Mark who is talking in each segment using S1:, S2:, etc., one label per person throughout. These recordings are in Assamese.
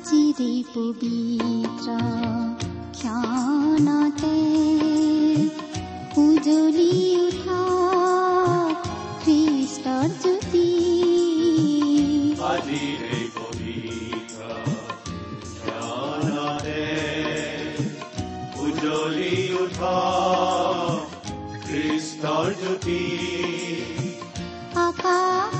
S1: আজিৰে পবিত্ৰ ক্ষণতে উজলি উঠা খ্ৰীষ্টৰ জ্যোতি
S2: উজ্বলি উঠা খ্ৰীষ্টৰ জ্যোতি
S1: আকাশ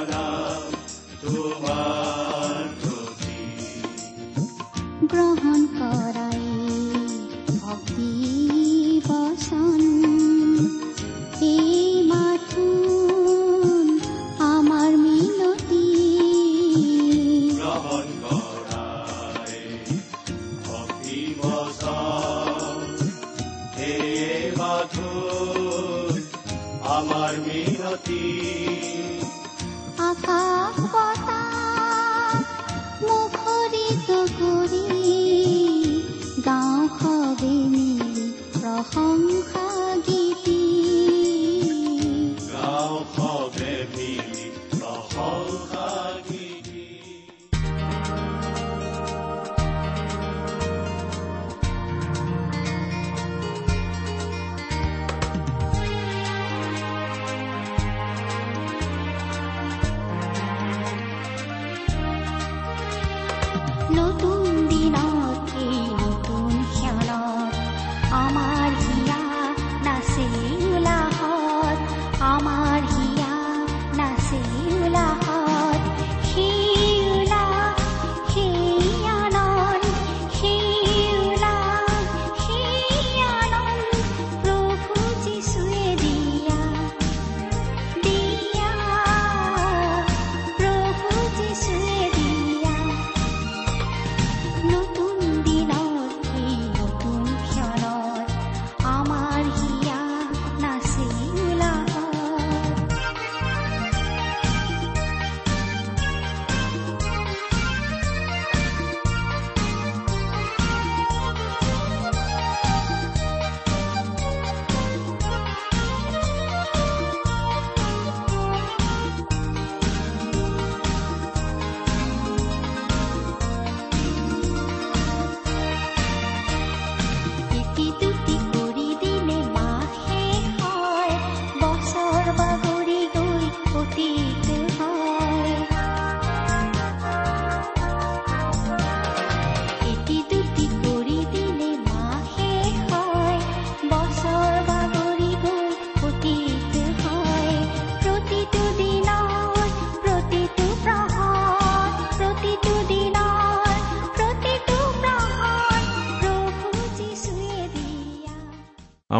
S1: গ্ৰহণ কৰাই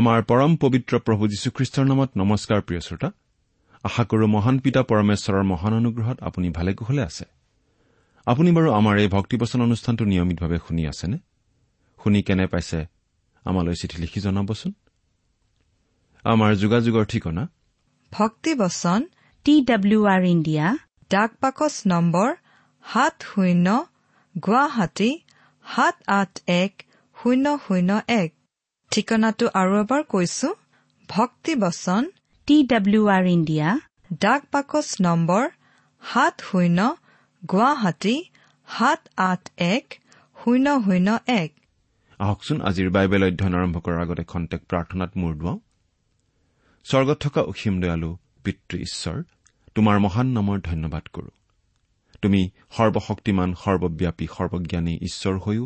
S3: আমাৰ পৰম পবিত্ৰ প্ৰভু যীশুখ্ৰীষ্টৰ নামত নমস্কাৰ প্ৰিয় শ্ৰোতা। আশা কৰো মহান পিতা পৰমেশ্বৰৰ মহান অনুগ্ৰহত আপুনি ভালে কুশলে আছে। আপুনি বাৰু আমাৰ এই ভক্তিবচন অনুষ্ঠানটো নিয়মিতভাৱে শুনি আছেনে? শুনি কেনে পাইছে আমালৈ চিঠি লিখি জনাবচোন। আমাৰ যোগাযোগৰ ঠিকনা?
S4: ভক্তিবচন
S5: টি ডাব্লিউ আৰ ইণ্ডিয়া
S4: ডাক বাকচ নম্বৰ সাত শূন্য গুৱাহাটী সাত আঠ এক শূন্য শূন্য এক। ঠিকনাটো আৰু এবাৰ কৈছো ভক্তিবচন
S5: টি ডাব্লিউ আৰ ইণ্ডিয়া
S4: ডাক বাকচ নম্বৰ সাত শূন্য গুৱাহাটী সাত আঠ এক শূন্য শূন্য এক।
S3: আহকচোন আজিৰ বাইবেল অধ্যয়ন আৰম্ভ কৰাৰ আগতে খন্তেক প্ৰাৰ্থনাত মূৰ দুৱাওঁ। স্বৰ্গত থকা অসীম দয়ালু পিতৃ ঈশ্বৰ তোমাৰ মহান নামৰ ধন্যবাদ কৰো। তুমি সৰ্বশক্তিমান সৰ্বব্যাপী সৰ্বজ্ঞানী ঈশ্বৰ হৈও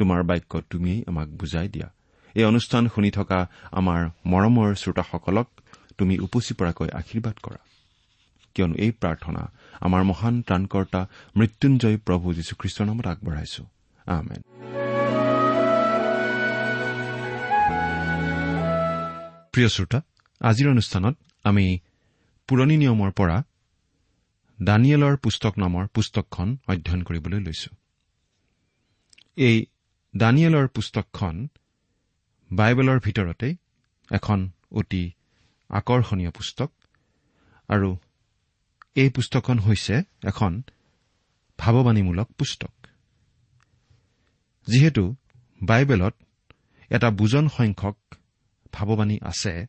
S3: তোমাৰ বাক্য তুমিয়েই আমাক বুজাই দিয়া। এই অনুষ্ঠান শুনি থকা আমাৰ মৰমৰ শ্ৰোতাসকলক তুমি উপচি পৰাকৈ আশীৰ্বাদ কৰা। কিয়নো এই প্ৰাৰ্থনা আমাৰ মহান ত্ৰাণকৰ্তা মৃত্যুঞ্জয় প্ৰভু যীশুখ্ৰীষ্টৰ নামত আগবঢ়াইছো। আমেন। প্ৰিয় শ্ৰোতা আজিৰ অনুষ্ঠানত আমি পুৰণি নিয়মৰ পৰা দানিয়েলৰ পুস্তক নামৰ পুস্তকখন অধ্যয়ন কৰিবলৈ লৈছো। এই দানিয়েলৰ পুস্তকখন বাইবেলৰ ভিতৰতেই এখন অতি আকৰ্ষণীয় পুস্তক। আৰু এই পুস্তকখন হৈছে এখন ভাৱবাণীমূলক পুস্তক। যিহেতু বাইবেলত এটা বুজন সংখ্যক ভাৱবাণী আছে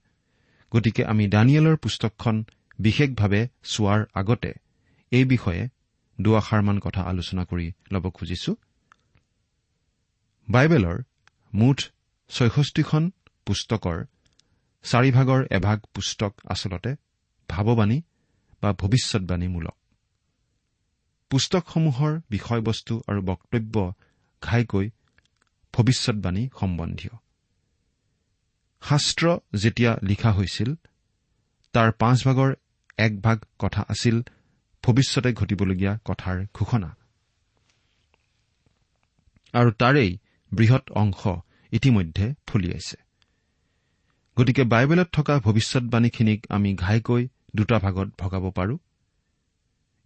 S3: গতিকে আমি দানিয়েলৰ পুস্তকখন বিশেষভাৱে চোৱাৰ আগতে এই বিষয়ে দুআষাৰমান কথা আলোচনা কৰি ল'ব খুজিছো। বাইবেলৰ মুঠ ছয়ষষ্ঠিখন পুস্তকৰ চাৰিভাগৰ এভাগ পুস্তক আচলতে ভাৱবাণী বা ভৱিষ্যৎবাণীমূলক পুস্তকসমূহৰ বিষয়বস্তু আৰু বক্তব্য ঘাইকৈ ভৱিষ্যৎবাণী সম্বন্ধীয়। শাস্ত্ৰ যেতিয়া লিখা হৈছিল তাৰ পাঁচ ভাগৰ এক ভাগ কথা আছিল ভৱিষ্যতে ঘটিবলগীয়া কথাৰ ঘোষণা। আৰু তাৰেই বৃহৎ অংশ ইতিমধ্যে ফলিয়াইছে গতিকে বাইবেলত থকা ভৱিষ্যৎবাণীখিনিক আমি ঘাইকৈ দুটা ভাগত ভগাব পাৰো।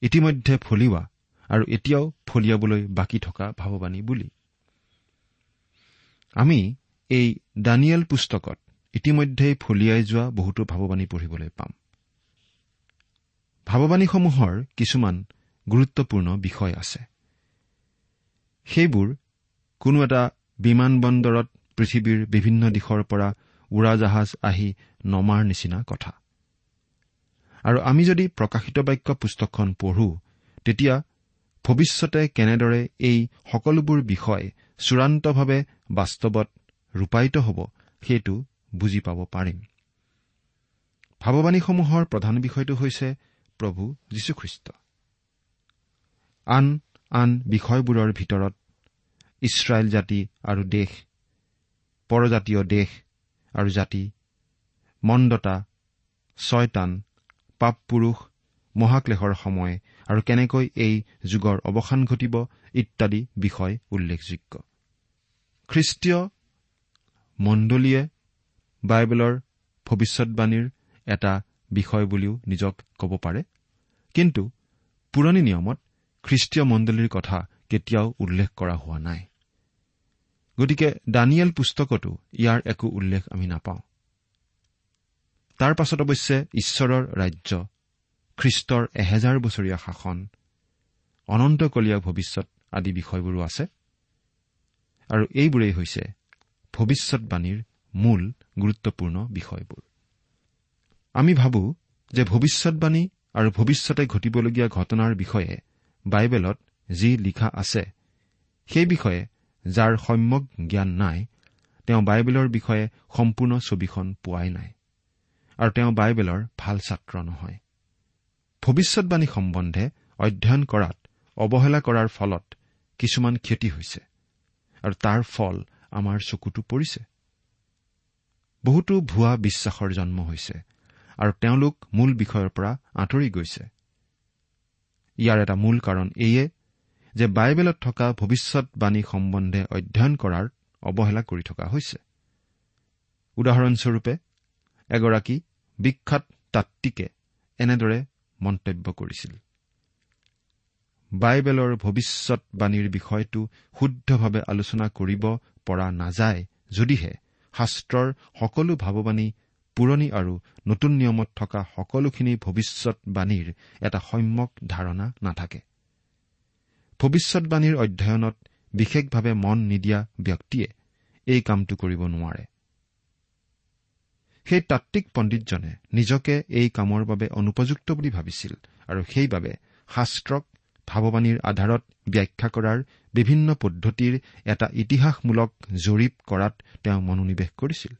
S3: ইতিমধ্যে ফলিওৱা আৰু এতিয়াও ফলিয়াবলৈ বাকী থকা ভাৱবাণী বুলি। আমি এই দানিয়েল পুস্তকত ইতিমধ্যেই ফলিয়াই যোৱা বহুতো ভাৱবাণী পঢ়িবলৈ পাম। ভাৱবাণীসমূহৰ কিছুমান গুৰুত্বপূৰ্ণ বিষয় আছে। সেইবোৰ কোনো এটা বিমান বন্দৰত পৃথিৱীৰ বিভিন্ন দিশৰ পৰা উৰাজাহাজ আহি নমাৰ নিচিনা কথা। আৰু আমি যদি প্ৰকাশিত বাক্য পুস্তকখন পঢ়ো তেতিয়া ভৱিষ্যতে কেনেদৰে এই সকলোবোৰ বিষয় চূড়ান্তভাৱে বাস্তৱত ৰূপায়িত হ'ব সেইটো বুজি পাব পাৰিম। ভাৱবাণীসমূহৰ প্ৰধান বিষয়টো হৈছে প্ৰভু যীশুখ্ৰীষ্ট। আন আন বিষয়বোৰৰ ভিতৰত ইছৰাইল জাতি আৰু দেশ পৰজাতীয় দেশ আৰু জাতি মন্দতা ছয়তান পাপ পুৰুষ মহাক্লেশৰ সময় আৰু কেনেকৈ এই যুগৰ অৱসান ঘটিব ইত্যাদি বিষয় উল্লেখযোগ্য। খ্ৰীষ্টীয় মণ্ডলীয়ে বাইবেলৰ ভৱিষ্যৎবাণীৰ এটা বিষয় বুলিও নিজক ক'ব পাৰে। কিন্তু পুৰণি নিয়মত খ্ৰীষ্টীয় মণ্ডলীৰ কথা কেতিয়াও উল্লেখ কৰা হোৱা নাই। গতিকে দানিয়েল পুস্তকতো ইয়াৰ একো উল্লেখ আমি নাপাওঁ। তাৰ পাছত অৱশ্যে ঈশ্বৰৰ ৰাজ্য খ্ৰীষ্টৰ এহেজাৰ বছৰীয়া শাসন অনন্তকলীয়া ভৱিষ্যত আদি বিষয়বোৰো আছে। আৰু এইবোৰেই হৈছে ভৱিষ্যৎবাণীৰ মূল গুৰুত্বপূৰ্ণ বিষয়বোৰ। আমি ভাবো যে ভৱিষ্যৎবাণী আৰু ভৱিষ্যতে ঘটিবলগীয়া ঘটনাৰ বিষয়ে বাইবেলত যি লিখা আছে সেই বিষয়ে যাৰ সম্যক জ্ঞান নাই তেওঁ বাইবেলৰ বিষয়ে সম্পূৰ্ণ ছবিখন পোৱাই নাই আৰু তেওঁ বাইবেলৰ ভাল ছাত্ৰ নহয়। ভৱিষ্যৎবাণী সম্বন্ধে অধ্যয়ন কৰাত অৱহেলা কৰাৰ ফলত কিছুমান ক্ষতি হৈছে আৰু তাৰ ফল আমাৰ চকুতো পৰিছে। বহুতো ভুৱা বিশ্বাসৰ জন্ম হৈছে আৰু তেওঁলোক মূল বিষয়ৰ পৰা আঁতৰি গৈছে। ইয়াৰ এটা মূল কাৰণ এইয়ে যে বাইবেলত থকা ভৱিষ্যৎবাণী সম্বন্ধে অধ্যয়ন কৰাৰ অৱহেলা কৰি থকা হৈছে। উদাহৰণস্বৰূপে এগৰাকী বিখ্যাত তাত্বিকে এনেদৰে মন্তব্য কৰিছিল। বাইবেলৰ ভৱিষ্যৎবাণীৰ বিষয়টো শুদ্ধভাৱে আলোচনা কৰিব পৰা নাযায় যদিহে শাস্ত্ৰৰ সকলো ভাৱবাণী পুৰণি আৰু নতুন নিয়মত থকা সকলোখিনি ভৱিষ্যৎবাণীৰ এটা সম্যক ধাৰণা নাথাকে। ভৱিষ্যৎবাণীৰ অধ্যয়নত বিশেষভাৱে মন নিদিয়া ব্যক্তিয়ে এই কামটো কৰিব নোৱাৰে। সেই তাত্বিক পণ্ডিতজনে নিজকে এই কামৰ বাবে অনুপযুক্ত বুলি ভাবিছিল আৰু সেইবাবে শাস্ত্ৰক ভাৱবাণীৰ আধাৰত ব্যাখ্যা কৰাৰ বিভিন্ন পদ্ধতিৰ এটা ইতিহাসমূলক জৰীপ কৰাত তেওঁ মনোনিৱেশ কৰিছিল।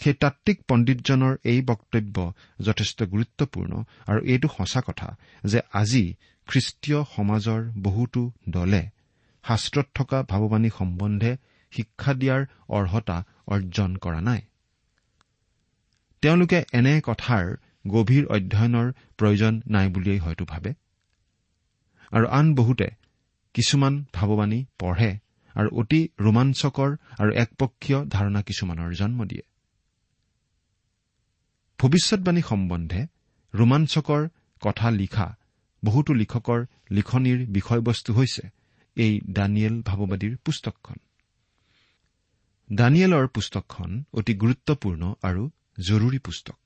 S3: সেই তাত্বিক পণ্ডিতজনৰ এই বক্তব্য যথেষ্ট গুৰুত্বপূৰ্ণ আৰু এইটো সঁচা কথা যে আজি খ্ৰীষ্টীয় সমাজৰ বহুতো দলে শাস্ত্ৰত থকা ভাৱবাণী সম্বন্ধে শিক্ষা দিয়াৰ অৰ্হতা অৰ্জন কৰা নাই। তেওঁলোকে এনে কথাৰ গভীৰ অধ্যয়নৰ প্ৰয়োজন নাই বুলিয়েই হয়তো ভাবে। আৰু আন বহুতে কিছুমান ভাৱবাণী পঢ়ে আৰু অতি ৰোমাঞ্চকৰ আৰু একপক্ষীয় ধাৰণা কিছুমানৰ জন্ম দিয়ে। ভৱিষ্যৎবাণী সম্বন্ধে ৰোমাঞ্চকৰ কথা লিখা বহুতো লিখকৰ লিখনিৰ বিষয়বস্তু হৈছে এই দানিয়েল ভাৱবাদীৰ পুস্তকখন। দানিয়েলৰ পুস্তকখন অতি গুৰুত্বপূৰ্ণ আৰু জৰুৰী পুস্তক।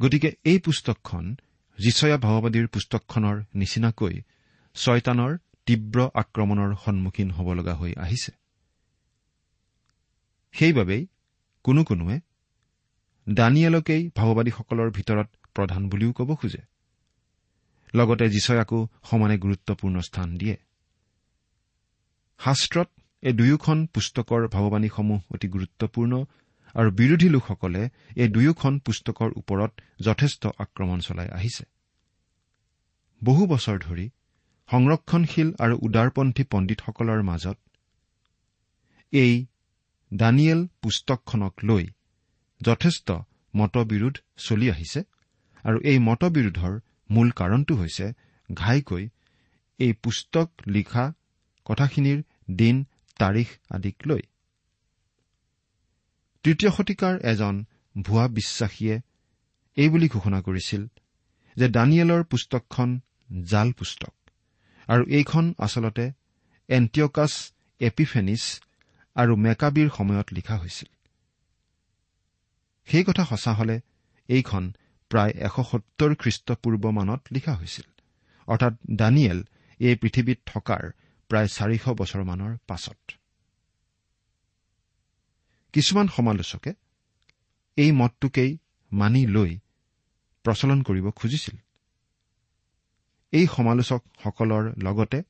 S3: গতিকে এই পুস্তকখন যিচয়া ভাৱবাদীৰ পুস্তকখনৰ নিচিনাকৈ ছয়তানৰ তীব্ৰ আক্ৰমণৰ সন্মুখীন হ'ব লগা হৈ আহিছে। সেইবাবেই কোনো কোনোৱে দানিয়েলকেই ভাৱবাদীসকলৰ ভিতৰত প্ৰধান বুলিও ক'ব খোজে। লগতে যিচয়াকো সমানে গুৰুত্বপূৰ্ণ স্থান দিয়ে। শাস্ত্ৰত এই দুয়োখন পুস্তকৰ ভাৱবাণীসমূহ অতি গুৰুত্বপূৰ্ণ আৰু বিৰোধী লোকসকলে এই দুয়োখন পুস্তকৰ ওপৰত যথেষ্ট আক্ৰমণ চলাই আহিছে। বহু বছৰ ধৰি সংৰক্ষণশীল আৰু উদাৰপন্থী পণ্ডিতসকলৰ মাজত এই দানিয়েল পুস্তকখনক লৈ যথেষ্ট মতবিৰোধ চলি আহিছে আৰু এই মতবিৰোধৰ মূল কাৰণটো হৈছে ঘাইকৈ এই পুস্তক লিখা কথাখিনিৰ দিন তাৰিখ আদিক লৈ। তৃতীয় শতিকাৰ এজন ভুৱা বিশ্বাসীয়ে এইবুলি ঘোষণা কৰিছিল যে দানিয়েলৰ পুস্তকখন জাল পুস্তক আৰু এইখন আচলতে এণ্টিয়কাছ এপিফেনিছ আৰু মেকাবিৰ সময়ত লিখা হৈছিল। সেই কথা সঁচা হলে এইখন প্ৰায় এশ সত্তৰ খ্ৰীষ্টপূৰ্ব মানত লিখা হৈছিল। অৰ্থাৎ দানিয়েল এই পৃথিৱীত থকাৰ প্ৰায় চাৰিশ বছৰমানৰ পাছত। কিছুমান সমালোচকে এই মতটোকেই মানি লৈ প্ৰচলন কৰিব খুজিছিল। এই সমালোচকসকলৰ লগতে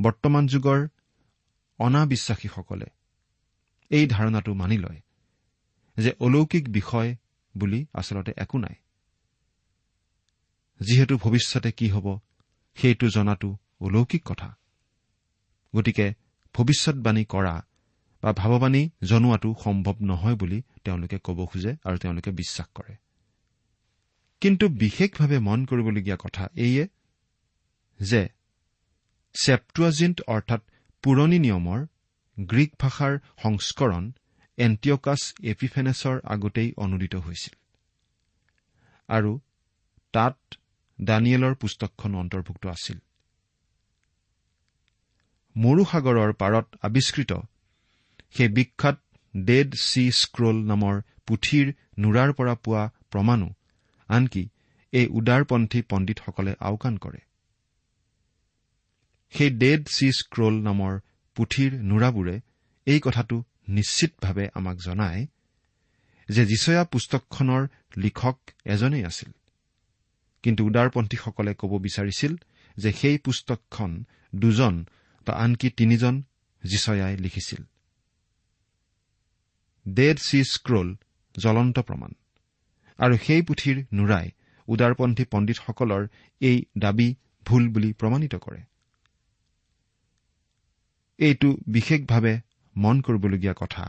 S3: বৰ্তমান যুগৰ অনাবিশ্বাসীসকলে এই ধাৰণাটো মানি লয় যে অলৌকিক বিষয় বুলি আচলতে একো নাই। যিহেতু ভৱিষ্যতে কি হ'ব সেইটো জনাটো অলৌকিক কথা। গতিকে ভৱিষ্যৎবাণী কৰা বা ভাৱবাণী জনোৱাটো সম্ভৱ নহয় বুলি তেওঁলোকে ক'ব খোজে আৰু তেওঁলোকে বিশ্বাস কৰে। কিন্তু বিশেষভাৱে মন কৰিবলগীয়া কথা এইয়ে যে ছেপ্টুৱাজিণ্ট অৰ্থাৎ পুৰণি নিয়মৰ গ্ৰীক ভাষাৰ সংস্কৰণ এণ্টিয়কাছ এপিফেনেছৰ আগতেই অনুদিত হৈছিল। আৰু তাত দানিয়েলৰ পুস্তকখন অন্তৰ্ভুক্ত আছিল। মৰুসাগৰৰ পাৰত আৱিষ্কৃত সেই বিখ্যাত ডেড চি স্ক্ৰল নামৰ পুথিৰ নোৰাৰ পৰা পোৱা প্ৰমাণো আনকি এই উদাৰপন্থী পণ্ডিতসকলে আওকাণ কৰে। সেই ডেড চি স্ক্ৰল নামৰ পুথিৰ নোৰাবোৰে এই কথাটো নিশ্চিতভাৱে আমাক জনায় যে যিচয়া পুস্তকখনৰ লিখক এজনেই আছিল। কিন্তু উদাৰপন্থীসকলে ক'ব বিচাৰিছিল যে সেই পুস্তকখন দুজন বা আনকি তিনিজন যিচয়াই লিখিছিল। ডেড চি স্ক্ৰল জ্বলন্ত প্ৰমাণ। আৰু সেই পুথিৰ নোৰাই উদাৰপন্থী পণ্ডিতসকলৰ এই দাবী ভুল বুলি প্ৰমাণিত কৰে। এইটো বিশেষভাৱে মন কৰিবলগীয়া কথা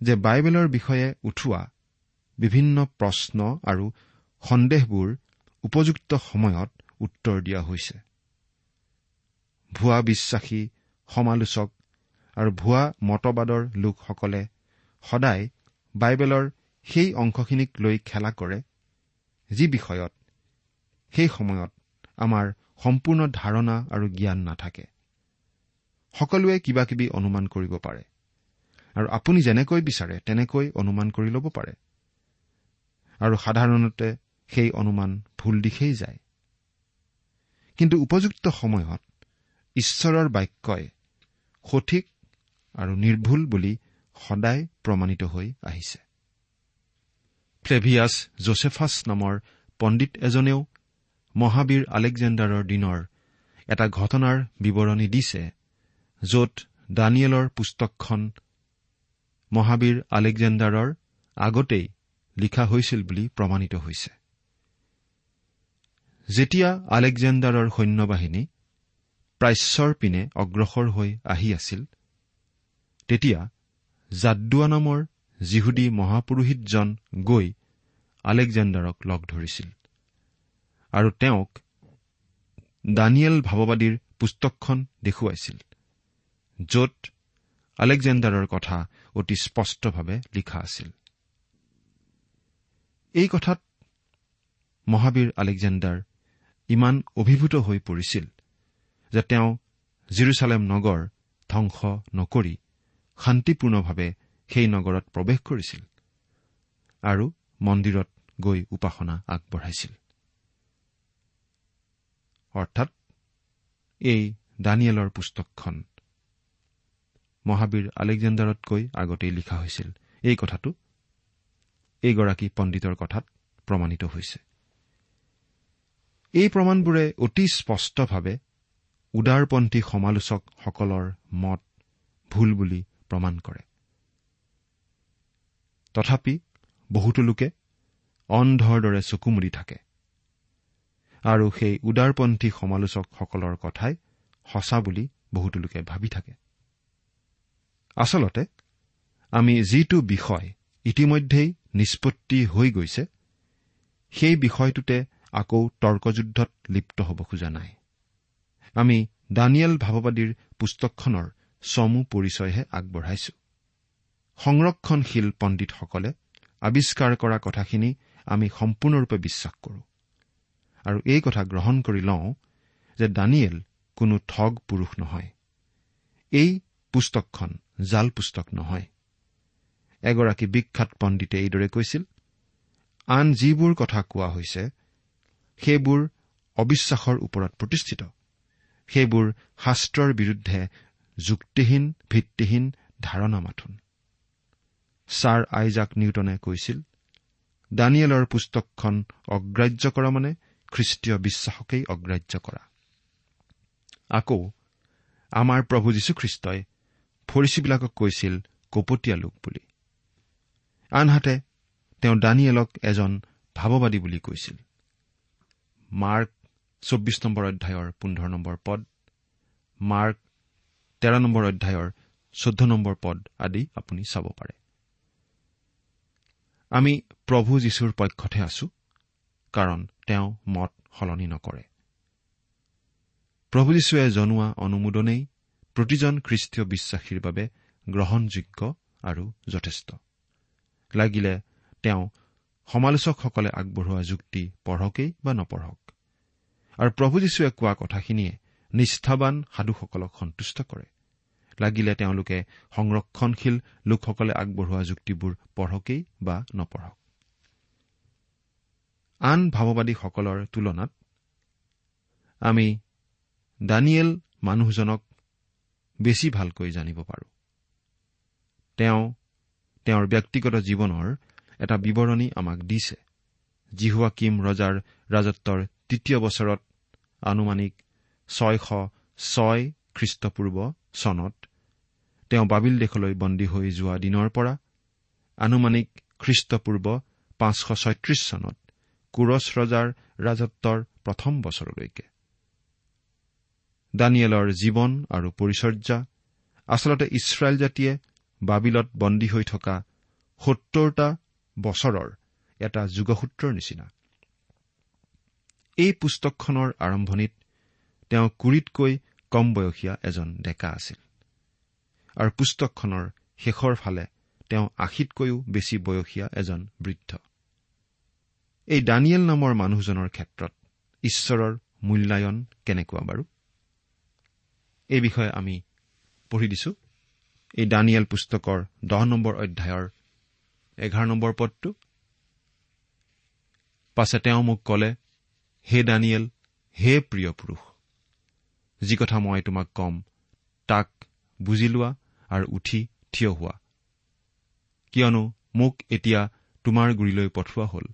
S3: যে বাইবেলৰ বিষয়ে উঠোৱা বিভিন্ন প্ৰশ্ন আৰু সন্দেহবোৰ উপযুক্ত সময়ত উত্তৰ দিয়া হৈছে। ভুৱা বিশ্বাসী সমালোচক আৰু ভুৱা মতবাদৰ লোকসকলে সদায় বাইবেলৰ সেই অংশখিনিক লৈ খেলা কৰে যি বিষয়ত সেই সময়ত আমাৰ সম্পূৰ্ণ ধাৰণা আৰু জ্ঞান নাথাকে। সকলোৱে কিবা কিবি অনুমান কৰিব পাৰে আৰু আপুনি যেনেকৈ বিচাৰে তেনেকৈ অনুমান কৰি ল'ব পাৰে। আৰু সাধাৰণতে সেই অনুমান ভুল দিশেই যায়। কিন্তু উপযুক্ত সময়ত ঈশ্বৰৰ বাক্যই সঠিক আৰু নিৰ্ভুল বুলি সদায় প্ৰমাণিত হৈ আহিছে। ফ্লেভিয়াছ জোচেফাছ নামৰ পণ্ডিত এজনেও মহাবীৰ আলেকজেণ্ডাৰৰ দিনৰ এটা ঘটনাৰ বিৱৰণী দিছে য'ত দানিয়েলৰ পুস্তকখন মহাবীৰ আলেকজেণ্ডাৰৰ আগতেই লিখা হৈছিল বুলি প্ৰমাণিত হৈছে। যেতিয়া আলেকজেণ্ডাৰৰ সৈন্যবাহিনী প্ৰাচ্যৰ পিনে অগ্ৰসৰ হৈ আহি আছিল তেতিয়া জাদুৱা নামৰ যিহুদী মহাপুৰোহিতজন গৈ আলেকজেণ্ডাৰক লগ ধৰিছিল আৰু তেওঁক দানিয়েল ভাৱবাদীৰ পুস্তকখন দেখুৱাইছিল য'ত আলেকজেণ্ডাৰৰ কথা অতি স্পষ্টভাৱে লিখা আছিল। এই কথাত মহাবীৰ আলেকজেণ্ডাৰ ইমান অভিভূত হৈ পৰিছিল যে তেওঁ জিৰচালেম নগৰ ধ্বংস নকৰি শান্তিপূৰ্ণভাৱে সেই নগৰত প্ৰৱেশ কৰিছিল আৰু মন্দিৰত গৈ উপাসনা আগবঢ়াইছিল। অৰ্থাৎ এই দানিয়েলৰ পুস্তকখন মহাবীৰ আলেকজেণ্ডাৰতকৈ আগতেই লিখা হৈছিল। এই কথাটো এইগৰাকী পণ্ডিতৰ কথাত প্ৰমাণিত হৈছে। এই প্ৰমাণবোৰে অতি স্পষ্টভাৱে উদাৰপন্থী সমালোচকসকলৰ মত ভুল বুলি প্ৰমাণ কৰে। তথাপি বহুতো লোকে অন্ধৰ দৰে চকু মুদি থাকে আৰু সেই উদাৰপন্থী সমালোচকসকলৰ কথাই সঁচা বুলি বহুতো লোকে ভাবি থাকে। আচলতে আমি যিটো বিষয় ইতিমধ্যেই নিষ্পত্তি হৈ গৈছে সেই বিষয়টোতে আকৌ তৰ্কযুদ্ধত লিপ্ত হ'ব খোজা নাই। আমি দানিয়েল ভাৱবাদীৰ পুস্তকখনৰ চমু পৰিচয়হে আগবঢ়াইছো। সংৰক্ষণশীল পণ্ডিতসকলে আৱিষ্কাৰ কৰা কথাখিনি আমি সম্পূৰ্ণৰূপে বিশ্বাস কৰো। আৰু এই কথা গ্ৰহণ কৰি লওঁ যে দানিয়েল কোনো ঠগ পুৰুষ নহয়। এই পুস্তকখন জাল পুস্তক নহয়। এগৰাকী বিখ্যাত পণ্ডিতে এইদৰে কৈছিল আন যিবোৰ কথা কোৱা হৈছে সেইবোৰ অবিশ্বাসৰ ওপৰত প্ৰতিষ্ঠিত। সেইবোৰ শাস্ত্ৰৰ বিৰুদ্ধে যুক্তিহীন ভিত্তিহীন ধাৰণা মাথোন। ছাৰ আইজাক নিউটনে কৈছিল দানিয়েলৰ পুস্তকখন অগ্ৰাহ্য কৰা মানে খ্ৰীষ্টীয় বিশ্বাসকেই অগ্ৰাহ্য কৰা। আকৌ আমাৰ প্ৰভু যীশুখ্ৰীষ্টই ফৰিচীবিলাকক কৈছিল কপটীয়া লোক বুলি। আনহাতে তেওঁ দানিয়েলক এজন ভাৱবাদী বুলি কৈছিল। মাৰ্ক চৌব্বিছ নম্বৰ অধ্যায়ৰ পোন্ধৰ নম্বৰ পদ মাৰ্ক তেৰ নম্বৰ অধ্যায়ৰ চৈধ্য নম্বৰ পদ আদি আপুনি চাব পাৰে। আমি প্ৰভু যীশুৰ পক্ষতহে আছো কাৰণ তেওঁ মত সলনি নকৰে। প্ৰভু যীশুৱে জনোৱা অনুমোদনেই প্ৰতিজন খ্ৰীষ্টীয় বিশ্বাসীৰ বাবে গ্ৰহণযোগ্য আৰু যথেষ্ট। লাগিলে তেওঁ সমালোচকসকলে আগবঢ়োৱা যুক্তি পঢ়কেই বা নপঢ়ক। আৰু প্ৰভু যীশুৱে কোৱা কথাখিনিয়ে নিষ্ঠাবান সাধুসকলক সন্তুষ্ট কৰে। লাগিলে তেওঁলোকে সংৰক্ষণশীল লোকসকলে আগবঢ়োৱা যুক্তিবোৰ পঢ়কেই বা নপঢ়ক। আন ভাৱবাদীসকলৰ তুলনাত আমি দানিয়েল মানুহজনক বেছি ভালকৈ জানিব পাৰোঁ। তেওঁ তেওঁৰ ব্যক্তিগত জীৱনৰ এটা বিৱৰণী আমাক দিছে। জিহুৱা কিম ৰজাৰ ৰাজত্বৰ তৃতীয় বছৰত আনুমানিক ছয়শ ছয় খ্ৰীষ্টপূৰ্ব চনত তেওঁ বাবিল দেশলৈ বন্দী হৈ যোৱা দিনৰ পৰা আনুমানিক খ্ৰীষ্টপূৰ্ব পাঁচশ ছয়ত্ৰিশ চনত কোৰছ ৰজাৰ ৰাজত্বৰ প্ৰথম বছৰলৈকে। দানিয়েলৰ জীৱন আৰু পৰিচৰ্যা আচলতে ইছৰাইল জাতিয়ে বাবিলত বন্দী হৈ থকা সত্তৰটা বছৰৰ এটা যুগসূত্ৰৰ নিচিনা। এই পুস্তকখনৰ আৰম্ভণিত তেওঁ কুৰিতকৈ কম বয়সীয়া এজন ডেকা আছিল। আৰু পুস্তকখনৰ শেষৰ ফালে তেওঁ আশীতকৈও বেছি বয়সীয়া এজন বৃদ্ধ। এই দানিয়েল নামৰ মানুহজনৰ ক্ষেত্ৰত ঈশ্বৰৰ মূল্যায়ন কেনেকুৱা বাৰু? এই বিষয়ে আমি পঢ়ি দিছো। এই দানিয়েল পুস্তকৰ দহ নম্বৰ অধ্যায়ৰ এঘাৰ নম্বৰ পদটো। পাছে তেওঁ মোক কলে হে দানিয়েল হে প্ৰিয় পুৰুষ যি কথা মই তোমাক কম তাক বুজি লোৱা আৰু উঠি থিয় হোৱা। কিয়নো মোক এতিয়া তোমাৰ গুৰিলৈ পঠোৱা হ'ল।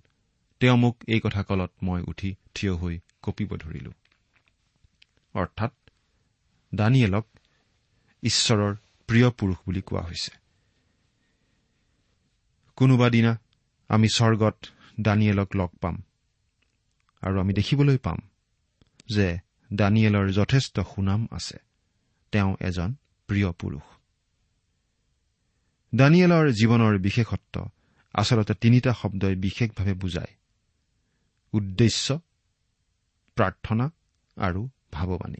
S3: তেওঁ মোক এই কথা কলত মই উঠি থিয় হৈ কঁপিব ধৰিলো। অৰ্থাৎ দানিয়েলক ঈশ্বৰৰ প্ৰিয় পুৰুষ বুলি কোৱা হৈছে। কোনোবা দিনা আমি স্বৰ্গত দানিয়েলক লগ পাম। আৰু আমি দেখিবলৈ পাম যে দানিয়েলৰ যথেষ্ট সুনাম আছে। তেওঁ এজন প্ৰিয় পুৰুষ। দানিয়েলৰ জীৱনৰ বিশেষত্ব আচলতে তিনিটা শব্দই বিশেষভাৱে বুজায়। উদ্দেশ্য প্ৰাৰ্থনা আৰু ভাৱবাণী।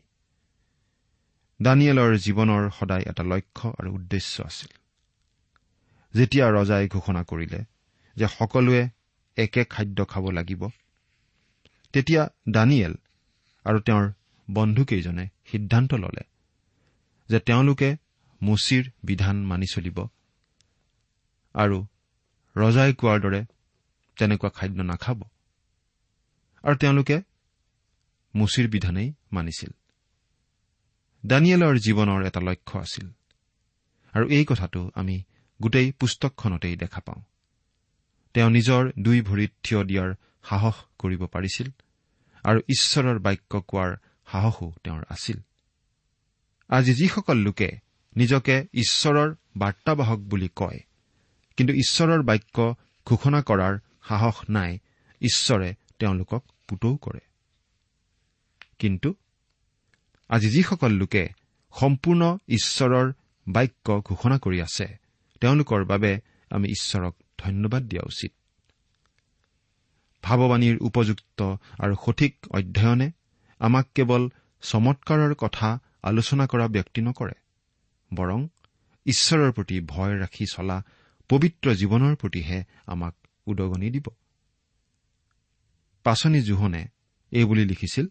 S3: দানিয়েলৰ জীৱনৰ সদায় এটা লক্ষ্য আৰু উদ্দেশ্য আছিল। যেতিয়া ৰজাই ঘোষণা কৰিলে যে সকলোৱে একে খাদ্য খাব লাগিব তেতিয়া দানিয়েল আৰু তেওঁৰ বন্ধুকেইজনে সিদ্ধান্ত ললে যে তেওঁলোকে মুচিৰ বিধান মানি চলিব আৰু ৰজাই কোৱাৰ দৰে তেনেকুৱা খাদ্য নাখাব। আৰু তেওঁলোকে মুচিৰ বিধানেই মানিছিল। দানিয়েলৰ জীৱনৰ এটা লক্ষ্য আছিল। আৰু এই কথাটো আমি গোটেই পুস্তকখনতেই দেখা পাওঁ। তেওঁ নিজৰ দুই ভৰিত থিয় দিয়াৰ সাহস কৰিব পাৰিছিল আৰু ঈশ্বৰৰ বাক্য কোৱাৰ সাহসো তেওঁৰ আছিল। আজি যিসকল লোকে নিজকে ঈশ্বৰৰ বাৰ্তাবাহক বুলি কয় কিন্তু ঈশ্বৰৰ বাক্য ঘোষণা কৰাৰ সাহস নাই ঈশ্বৰে তেওঁলোকক পুতৌ কৰে। কিন্তু আজি যিসকল লোকে সম্পূৰ্ণ ঈশ্বৰৰ বাক্য ঘোষণা কৰি আছে তেওঁলোকৰ বাবে আমি ঈশ্বৰক ধন্যবাদ দিয়া উচিত। ভাৱবাণীৰ উপযুক্ত আৰু সঠিক অধ্যয়নে আমাক কেৱল চমৎকাৰৰ কথা আলোচনা কৰা ব্যক্তি নকৰে বৰং ঈশ্বৰৰ প্ৰতি ভয় ৰাখি চলা পবিত্ৰ জীৱনৰ প্ৰতিহে আমাক উদগনি দিব। পাচনি জোহনে এইবুলি লিখিছিল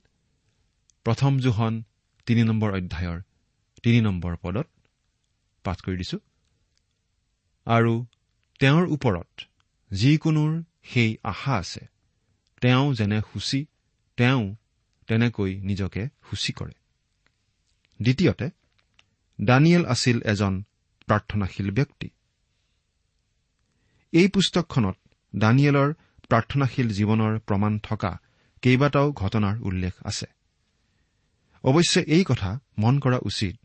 S3: প্ৰথম জোহন তিনি নম্বৰ অধ্যায়ৰ তিনি নম্বৰ পদত পাঠ কৰি দিছো। আৰু তেওঁৰ ওপৰত যিকোনোৰ সেই আশা আছে। তেওঁ যেনে সূচী তেওঁ তেনেকৈ নিজকে সূচী কৰে। দ্বিতীয়তে দানিয়েল আছিল এজন প্ৰাৰ্থনাশীল ব্যক্তি। এই পুস্তকখনত দানিয়েলৰ প্ৰাৰ্থনাশীল জীৱনৰ প্ৰমাণ থকা কেইবাটাও ঘটনাৰ উল্লেখ আছে। অৱশ্যে এই কথা মন কৰা উচিত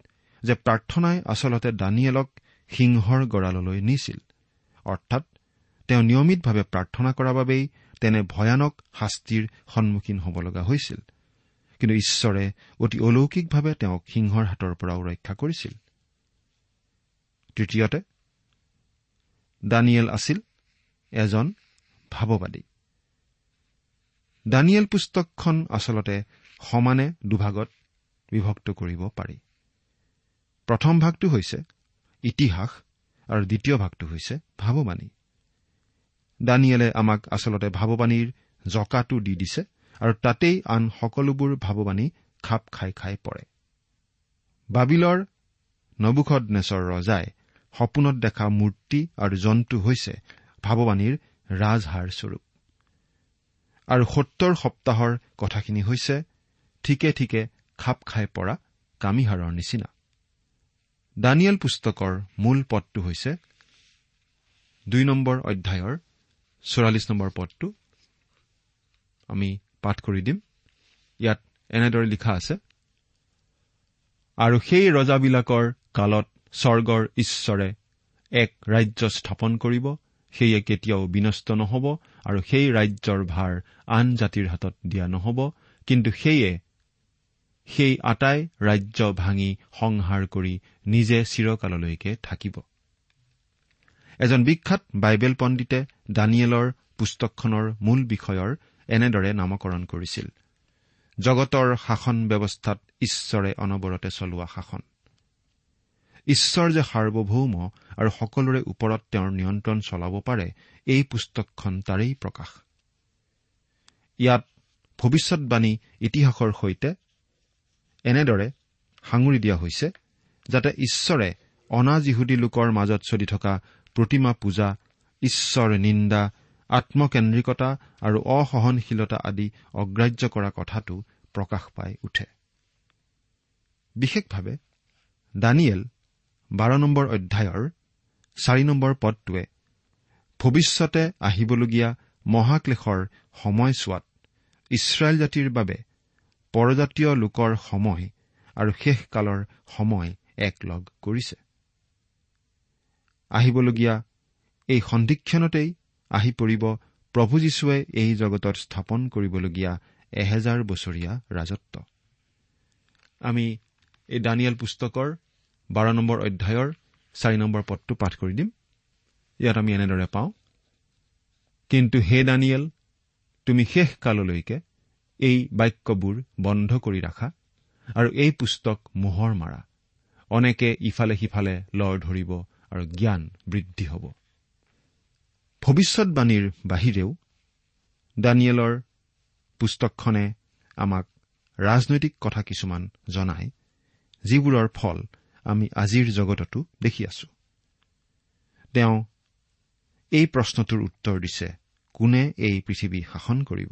S3: যে প্ৰাৰ্থনাই আচলতে দানিয়েলক সিংহৰ গঁড়াললৈ নিছিল। অৰ্থাৎ তেওঁ নিয়মিতভাৱে প্ৰাৰ্থনা কৰাৰ বাবেই তেনে ভয়ানক শাস্তিৰ সন্মুখীন হ'ব লগা হৈছিল। কিন্তু ঈশ্বৰে অতি অলৌকিকভাৱে তেওঁক সিংহৰ হাতৰ পৰাও ৰক্ষা কৰিছিল। তৃতীয়তে দানিয়েল আছিল এজন ভাৱবাদী। দানিয়েল পুস্তকখন আচলতে সমানে দুভাগত বিভক্ত কৰিব পাৰি। প্ৰথম ভাগটো হৈছে ইতিহাস আৰু দ্বিতীয় ভাগটো হৈছে ভাৱবাণী দানিয়েলে আমাক আচলতে ভাৱবাণীৰ জকাটো দি দিছে আৰু তাতেই আন সকলোবোৰ ভাৱবাণী খাপ খাই খাই পৰে। বাবিলৰ নবুখদ নেচৰ ৰজাই সপোনত দেখা মূৰ্তি আৰু জন্তু হৈছে ভাৱবাণীৰ ৰাজহাৰ স্বৰূপ। আৰু সত্তৰ সপ্তাহৰ কথাখিনি হৈছে ঠিকে ঠিকে খাপ খাই পৰা কামিহাৰৰ নিচিনা। দানিয়েল পুস্তকৰ মূল পদটো হৈছে দুই নম্বৰ অধ্যায়ৰ চৌৰাল্লিছ নম্বৰ পদটো। আমি পাঠ কৰি দিম। ইয়াত এনেদৰে লিখা আছে আৰু সেই ৰজাবিলাকৰ কালত স্বৰ্গৰ ঈশ্বৰে এক ৰাজ্য স্থাপন কৰিব সেয়ে কেতিয়াও বিনষ্ট নহব আৰু সেই ৰাজ্যৰ ভাৰ আন জাতিৰ হাতত দিয়া নহব কিন্তু সেয়ে সেই আটাই ৰাজ্য ভাঙি সংহাৰ কৰি নিজে চিৰকাললৈকে থাকিব। এজন বিখ্যাত বাইবেল পণ্ডিতে দানিয়েলৰ পুস্তকখনৰ মূল বিষয়ৰ এনেদৰে নামকৰণ কৰিছিল। জগতৰ শাসন ব্যৱস্থাত ঈশ্বৰে অনবৰতে চলোৱা শাসন। ঈশ্বৰ যে সাৰ্বভৌম আৰু সকলোৰে ওপৰত তেওঁৰ নিয়ন্ত্ৰণ চলাব পাৰে এই পুস্তকখন তাৰেই প্ৰকাশ। ইয়াত ভৱিষ্যৎবাণী ইতিহাসৰ সৈতে এনেদৰে সাঙুৰি দিয়া হৈছে যাতে ঈশ্বৰে অনাজিহুদী লোকৰ মাজত চলি থকা প্ৰতিমা পূজা ঈশ্বৰ নিন্দা আত্মকেন্দ্ৰিকতা আৰু অসহনশীলতা আদি অগ্ৰাহ্য কৰা কথাটো প্ৰকাশ পাই উঠে। বিশেষভাৱে দানিয়েল বাৰ নম্বৰ অধ্যায়ৰ চাৰি নম্বৰ পদটোৱে ভৱিষ্যতে আহিবলগীয়া মহাক্লেশৰ সময়ছোৱাত ইছৰাইল জাতিৰ বাবে পৰজাতীয় লোকৰ সময় আৰু শেষকালৰ সময় একলগ কৰিছে। আহিবলগীয়া এই সন্ধিক্ষণতেই আহি পৰিব প্ৰভু যীশুৱে এই জগতত স্থাপন কৰিবলগীয়া এহেজাৰ বছৰীয়া ৰাজত্ব। আমি এই দানিয়েল পুস্তকৰ বাৰ নম্বৰ অধ্যায়ৰ চাৰি নম্বৰ পদটো পাঠ কৰি দিম। ইয়াত আমি এনেদৰে পাওঁ কিন্তু হে দানিয়েল তুমি শেষ কাললৈকে এই বাক্যবোৰ বন্ধ কৰি ৰাখা আৰু এই পুস্তক মোহৰ মাৰা। অনেকে ইফালে সিফালে লৰ ধৰিব আৰু জ্ঞান বৃদ্ধি হ'ব। ভৱিষ্যৎবাণীৰ বাহিৰেও দানিয়েলৰ পুস্তকখনে আমাক ৰাজনৈতিক কথা কিছুমান জনায় যিবোৰৰ ফল আমি আজিৰ জগততো দেখি আছো। তেওঁ এই প্ৰশ্নটোৰ উত্তৰ দিছে কোনে এই পৃথিৱী শাসন কৰিব?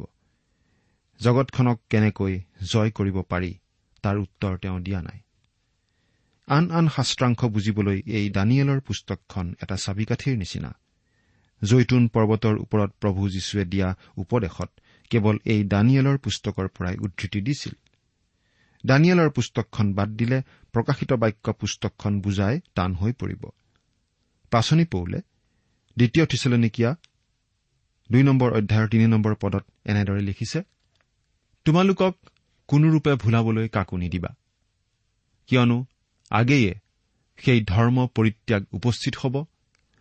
S3: জগতখনক কেনেকৈ জয় কৰিব পাৰি তাৰ উত্তৰ তেওঁ দিয়া নাই। আন আন শাস্ত্ৰাংশ বুজিবলৈ এই দানিয়েলৰ পুস্তকখন এটা চাবিকাঠিৰ নিচিনা। জৈতুন পৰ্বতৰ ওপৰত প্ৰভু যীশুৱে দিয়া উপদেশত কেৱল এই দানিয়েলৰ পুস্তকৰ পৰাই উদ্ধৃতি দিছিল। দানিয়েলৰ পুস্তকখন বাদ দিলে প্ৰকাশিত বাক্য পুস্তকখন বুজাই টান হৈ পৰিব। পাচনি পৌলে দ্বিতীয় থিচলনিকীয়া দুই নম্বৰ অধ্যায়ৰ তিনি নম্বৰ পদত এনেদৰে লিখিছে তোমালোকক কোনোৰূপে ভুলাবলৈ কাকো নিদিবা। কিয়নো আগেয়ে সেই ধৰ্ম পৰিত্যাগ উপস্থিত হ'ব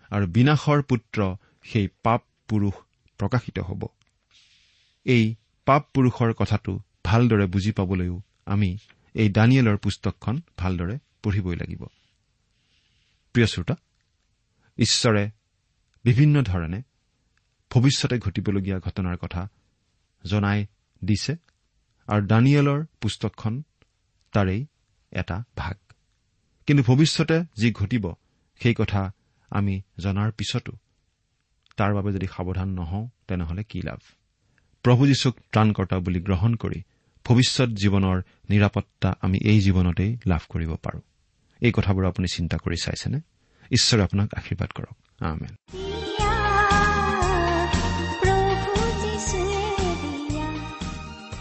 S3: আৰু বিনাশৰ পুত্ৰ সেই পাপ পুৰুষ প্ৰকাশিত হ'ব। এই পাপ পুৰুষৰ কথাটো ভালদৰে বুজি পাবলৈও আমি এই দানিয়েলৰ পুস্তকখন ভালদৰে পঢ়িবই লাগিব। প্ৰিয় শ্ৰোতা ঈশ্বৰে বিভিন্ন ধৰণে ভৱিষ্যতে ঘটিবলগীয়া ঘটনাৰ কথা জনাই দিছে। আৰু দানিয়েলৰ পুস্তকখন তাৰেই এটা ভাগ। কিন্তু ভৱিষ্যতে যি ঘটিব সেই কথা আমি জনাৰ পিছতো তাৰ বাবে যদি সাৱধান নহওঁ তেনেহলে কি লাভ? প্ৰভু যীশুক ত্ৰাণকৰ্তা বুলি গ্ৰহণ কৰি ভৱিষ্যত জীৱনৰ নিৰাপত্তা আমি এই জীৱনতেই লাভ কৰিব পাৰো। এই কথাবোৰ আপুনি চিন্তা কৰি চাইছেনে? ঈশ্বৰে আপোনাক আশীৰ্বাদ কৰক।